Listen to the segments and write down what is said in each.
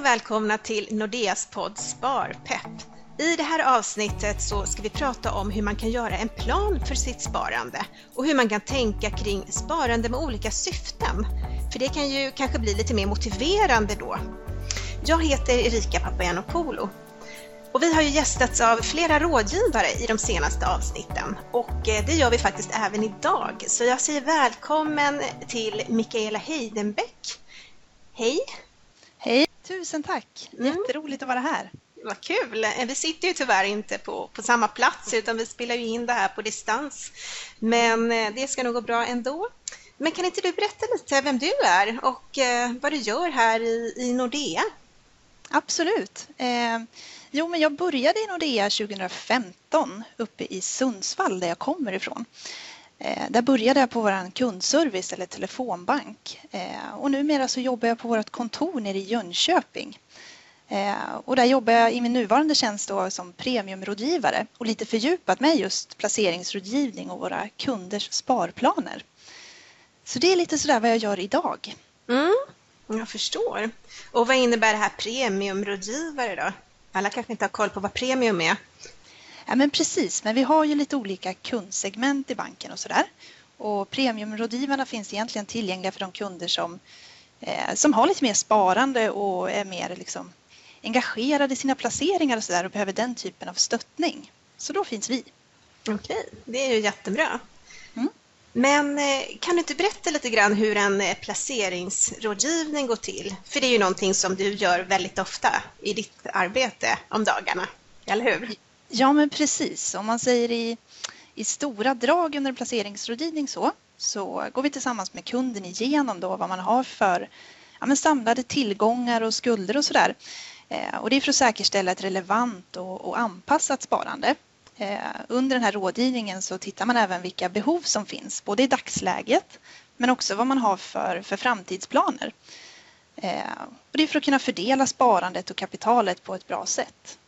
och välkomna till Nordeas podd Sparpepp. I det här avsnittet så ska vi prata om hur man kan göra en plan för sitt sparande och hur man kan tänka kring sparande med olika syften. För det kan ju kanske bli lite mer motiverande då. Jag heter Erika Papagiannopoulou och vi har ju gästats av flera rådgivare i de senaste avsnitten och eh, det gör vi faktiskt även idag. Så jag säger välkommen till Mikaela Heidenbeck. Hej! Tusen tack! Mm. Jätteroligt att vara här. Vad kul! Eh, vi sitter ju tyvärr inte på, på samma plats utan vi spelar ju in det här på distans. Men eh, det ska nog gå bra ändå. Men kan inte du berätta lite vem du är och vad du gör här i, i Nordea? Absolut. Eh, Jo, men jag började i Nordea 2015 uppe i Sundsvall där jag kommer ifrån. Eh, där började jag på vår kundservice eller telefonbank eh, och numera så jobbar jag på vårt kontor nere i Jönköping. Eh, och där jobbar jag i min nuvarande tjänst då som premiumrådgivare och lite fördjupat med just placeringsrådgivning och våra kunders sparplaner. Så det är lite sådär vad jag gör idag. Mm, jag förstår. Och vad innebär det här premiumrådgivare då? Alla kanske inte har koll på vad premium är. Ja, men precis, men vi har ju lite olika kundsegment i banken och sådär. Och premiumrådgivarna finns egentligen tillgängliga för de kunder som, eh, som har lite mer sparande och är mer liksom, engagerade i sina placeringar och sådär och behöver den typen av stöttning. Så då finns vi. Okej, det är ju jättebra. Mm. Men eh, kan du inte berätta lite grann hur en eh, placeringsrådgivning går till? För det är ju någonting som du gör väldigt ofta i ditt arbete om dagarna, eller hur? Ja, men precis. Om man säger i, i stora drag under en placeringsrådgivning så, så går vi tillsammans med kunden igenom då vad man har för ja, men samlade tillgångar och skulder och sådär. Eh, och det är för att säkerställa ett relevant och, och anpassat sparande. Eh, under den här rådgivningen så tittar man även vilka behov som finns, både i dagsläget men också vad man har för, för framtidsplaner. Eh, och det är för att kunna fördela sparandet och kapitalet på ett bra sätt.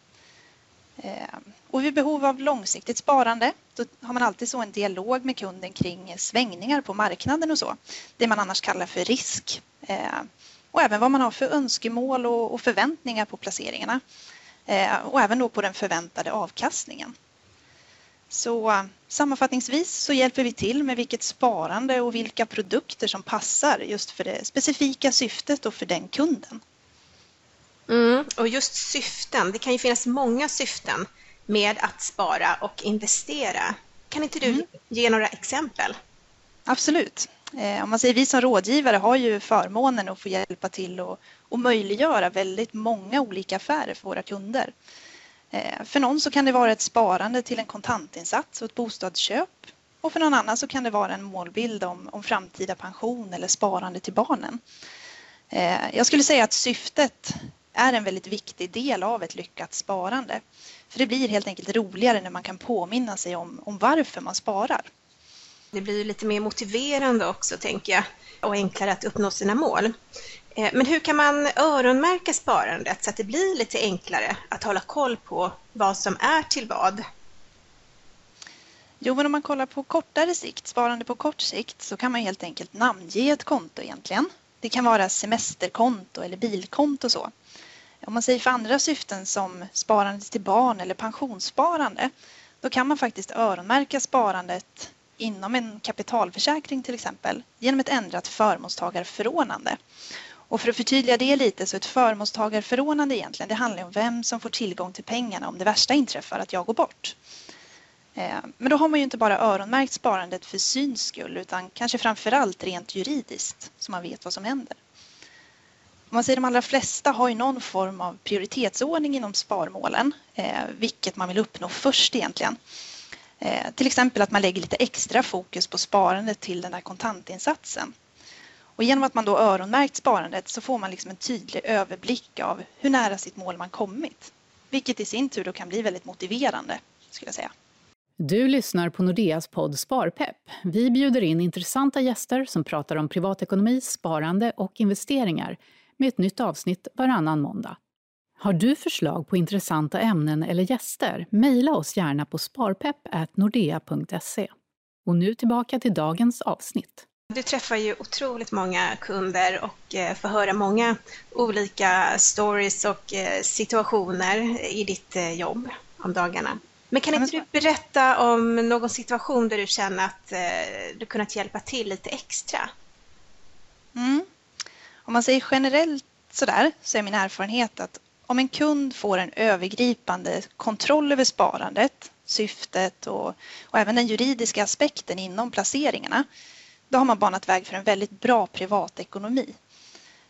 Eh, och vid behov av långsiktigt sparande då har man alltid så en dialog med kunden kring svängningar på marknaden och så. Det man annars kallar för risk. Eh, och även vad man har för önskemål och förväntningar på placeringarna. Eh, och även då på den förväntade avkastningen. Så sammanfattningsvis så hjälper vi till med vilket sparande och vilka produkter som passar just för det specifika syftet och för den kunden. Mm, och just syften, det kan ju finnas många syften med att spara och investera. Kan inte du mm. ge några exempel? Absolut. Eh, om man säger vi som rådgivare har ju förmånen att få hjälpa till och, och möjliggöra väldigt många olika affärer för våra kunder. Eh, för någon så kan det vara ett sparande till en kontantinsats och ett bostadsköp. Och för någon annan så kan det vara en målbild om, om framtida pension eller sparande till barnen. Eh, jag skulle säga att syftet är en väldigt viktig del av ett lyckat sparande. För det blir helt enkelt roligare när man kan påminna sig om, om varför man sparar. Det blir lite mer motiverande också, tänker jag, och enklare att uppnå sina mål. Eh, men hur kan man öronmärka sparandet så att det blir lite enklare att hålla koll på vad som är till vad? Jo, men om man kollar på kortare sikt, sparande på kort sikt, så kan man helt enkelt namnge ett konto egentligen. Det kan vara semesterkonto eller bilkonto och så. Om man säger för andra syften som sparande till barn eller pensionssparande, då kan man faktiskt öronmärka sparandet inom en kapitalförsäkring till exempel genom ett ändrat förmånstagarförordnande. Och för att förtydliga det lite så ett förmånstagarförordnande egentligen det handlar om vem som får tillgång till pengarna om det värsta inträffar, att jag går bort. Eh, men då har man ju inte bara öronmärkt sparandet för syns skull utan kanske framförallt rent juridiskt så man vet vad som händer. Man säger de allra flesta har ju någon form av prioritetsordning inom sparmålen, eh, vilket man vill uppnå först egentligen. Eh, till exempel att man lägger lite extra fokus på sparandet till den här kontantinsatsen. Och genom att man då öronmärkt sparandet så får man liksom en tydlig överblick av hur nära sitt mål man kommit. Vilket i sin tur då kan bli väldigt motiverande, skulle jag säga. Du lyssnar på Nordeas podd Sparpepp. Vi bjuder in intressanta gäster som pratar om privatekonomi, sparande och investeringar med ett nytt avsnitt varannan måndag. Har du förslag på intressanta ämnen eller gäster? Mejla oss gärna på sparpepp.nordea.se. Och nu tillbaka till dagens avsnitt. Du träffar ju otroligt många kunder och eh, får höra många olika stories och eh, situationer i ditt eh, jobb om dagarna. Men kan inte du berätta om någon situation där du känner att du kunnat hjälpa till lite extra? Mm. Om man säger generellt sådär så är min erfarenhet att om en kund får en övergripande kontroll över sparandet, syftet och, och även den juridiska aspekten inom placeringarna då har man banat väg för en väldigt bra privatekonomi.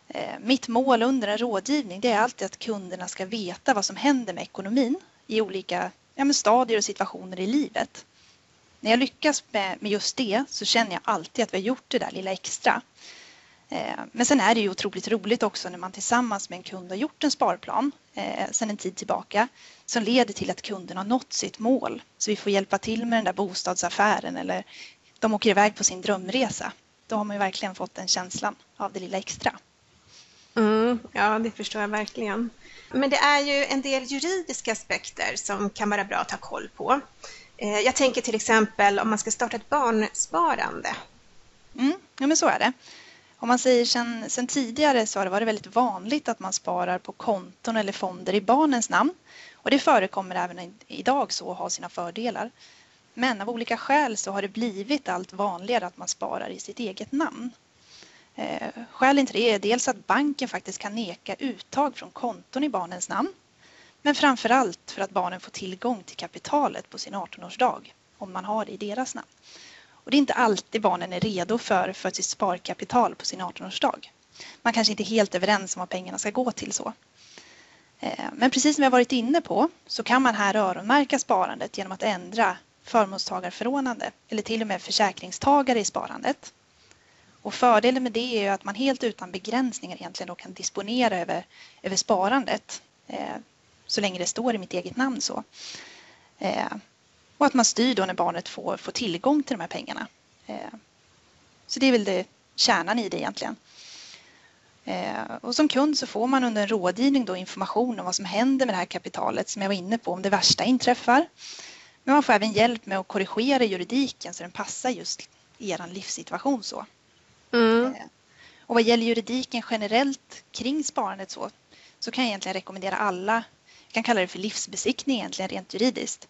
Eh, mitt mål under en rådgivning det är alltid att kunderna ska veta vad som händer med ekonomin i olika ja, stadier och situationer i livet. När jag lyckas med, med just det så känner jag alltid att vi har gjort det där lilla extra. Eh, men sen är det ju otroligt roligt också när man tillsammans med en kund har gjort en sparplan eh, sedan en tid tillbaka som leder till att kunden har nått sitt mål. Så vi får hjälpa till med den där bostadsaffären eller de åker iväg på sin drömresa. Då har man ju verkligen fått den känslan av det lilla extra. Mm, ja, det förstår jag verkligen. Men det är ju en del juridiska aspekter som kan vara bra att ha koll på. Eh, jag tänker till exempel om man ska starta ett barnsparande. Mm, ja, men så är det. Om man säger sen, sen tidigare så har det varit väldigt vanligt att man sparar på konton eller fonder i barnens namn. Och det förekommer även idag så och har sina fördelar. Men av olika skäl så har det blivit allt vanligare att man sparar i sitt eget namn. Eh, skälen till det är dels att banken faktiskt kan neka uttag från konton i barnens namn. Men framför allt för att barnen får tillgång till kapitalet på sin 18-årsdag om man har det i deras namn. Och det är inte alltid barnen är redo för, för sitt sparkapital på sin 18-årsdag. Man kanske inte är helt överens om vad pengarna ska gå till så. Eh, men precis som vi har varit inne på så kan man här öronmärka sparandet genom att ändra förmånstagarförordnande eller till och med försäkringstagare i sparandet. Och fördelen med det är att man helt utan begränsningar egentligen då kan disponera över, över sparandet eh, så länge det står i mitt eget namn. så. Eh, och att man styr då när barnet får, får tillgång till de här pengarna. Eh, så det är väl det kärnan i det egentligen. Eh, och som kund så får man under en rådgivning då information om vad som händer med det här kapitalet som jag var inne på om det värsta inträffar. Men man får även hjälp med att korrigera juridiken så den passar just er livssituation så. Mm. Eh, och vad gäller juridiken generellt kring sparandet så, så kan jag egentligen rekommendera alla, kan kalla det för livsbesiktning egentligen rent juridiskt,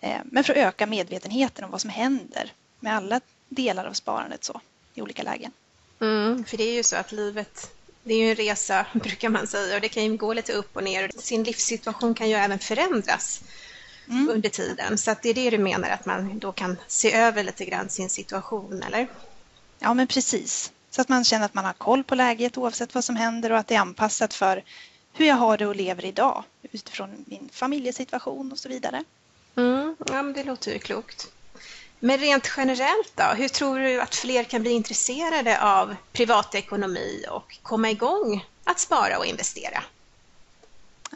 eh, men för att öka medvetenheten om vad som händer med alla delar av sparandet så i olika lägen. Mm, för det är ju så att livet det är ju en resa brukar man säga och det kan ju gå lite upp och ner. Sin livssituation kan ju även förändras mm. under tiden. Så att det är det du menar att man då kan se över lite grann sin situation, eller? Ja, men precis. Så att man känner att man har koll på läget oavsett vad som händer och att det är anpassat för hur jag har det och lever idag utifrån min familjesituation och så vidare. Mm, ja, men det låter ju klokt. Men rent generellt då, hur tror du att fler kan bli intresserade av privatekonomi och komma igång att spara och investera?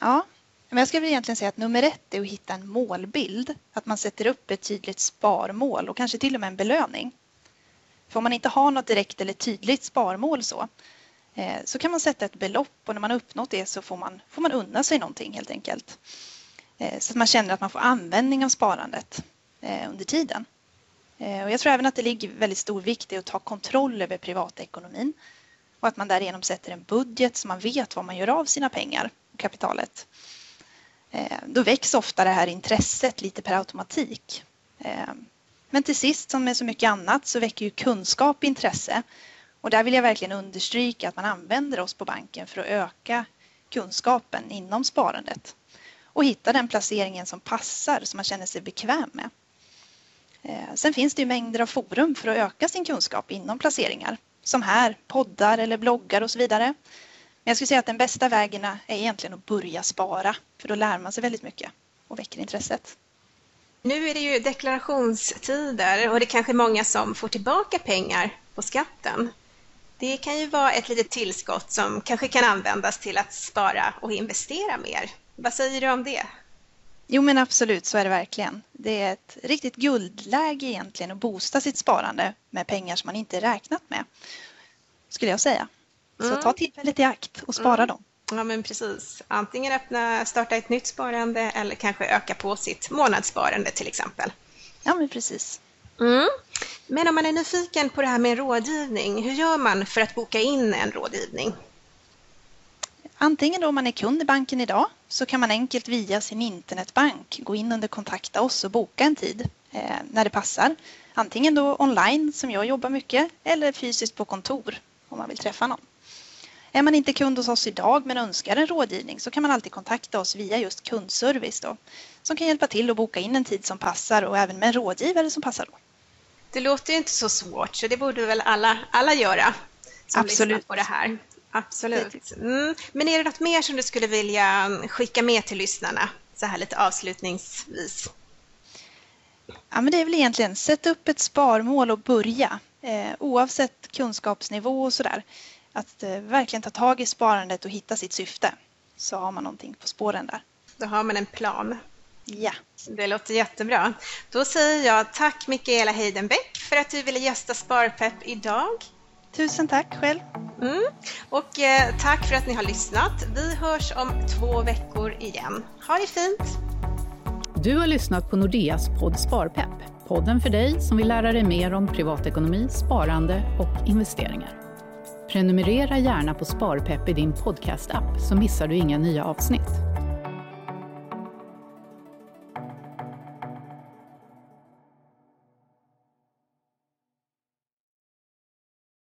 Ja, men jag skulle egentligen säga att nummer ett är att hitta en målbild. Att man sätter upp ett tydligt sparmål och kanske till och med en belöning. För om man inte har något direkt eller tydligt sparmål så, Eh, så kan man sätta ett belopp och när man har uppnått det så får man, får man unna sig någonting helt enkelt. Eh, så att man känner att man får användning av sparandet eh, under tiden. Och jag tror även att det ligger väldigt stor vikt i att ta kontroll över privatekonomin och att man därigenom sätter en budget så man vet vad man gör av sina pengar och kapitalet. Då väcks ofta det här intresset lite per automatik. Men till sist, som med så mycket annat, så väcker ju kunskap intresse. Och där vill jag verkligen understryka att man använder oss på banken för att öka kunskapen inom sparandet och hitta den placeringen som passar, som man känner sig bekväm med. Eh, sen finns det ju mängder av forum för att öka sin kunskap inom placeringar, som här, poddar eller bloggar och så vidare. Men jag skulle säga att den bästa vägen är egentligen att börja spara, för då lär man sig väldigt mycket och väcker intresset. Nu är det ju deklarationstider och det är kanske många som får tillbaka pengar på skatten. Det kan ju vara ett litet tillskott som kanske kan användas till att spara och investera mer. Vad säger du om det? Jo men absolut, så är det verkligen. Det är ett riktigt guldläge egentligen att boosta sitt sparande med pengar som man inte räknat med, skulle jag säga. Så ta tillfället i akt och spara mm. dem. Ja, men precis. Antingen öppna, starta ett nytt sparande eller kanske öka på sitt månadssparande till exempel. Ja, men precis. Mm. Men om man är nyfiken på det här med rådgivning, hur gör man för att boka in en rådgivning? Antingen då man är kund i banken idag så kan man enkelt via sin internetbank gå in under kontakta oss och boka en tid eh, när det passar. Antingen då online som jag jobbar mycket eller fysiskt på kontor om man vill träffa någon. Är man inte kund hos oss idag men önskar en rådgivning så kan man alltid kontakta oss via just kundservice då, som kan hjälpa till att boka in en tid som passar och även med en rådgivare som passar då. Det låter ju inte så svårt så det borde väl alla, alla göra som Absolut. på det här. Absolut. Mm. Men är det något mer som du skulle vilja skicka med till lyssnarna så här lite avslutningsvis? Ja, men det är väl egentligen sätt upp ett sparmål och börja eh, oavsett kunskapsnivå och sådär. Att eh, verkligen ta tag i sparandet och hitta sitt syfte så har man någonting på spåren där. Då har man en plan. Ja. Det låter jättebra. Då säger jag tack Mikaela Heidenbeck för att du ville gästa Sparpepp idag. Tusen tack själv. Mm. Och eh, tack för att ni har lyssnat. Vi hörs om två veckor igen. Ha det fint! Du har lyssnat på Nordeas podd Sparpepp. Podden för dig som vill lära dig mer om privatekonomi, sparande och investeringar. Prenumerera gärna på Sparpepp i din podcast-app så missar du inga nya avsnitt.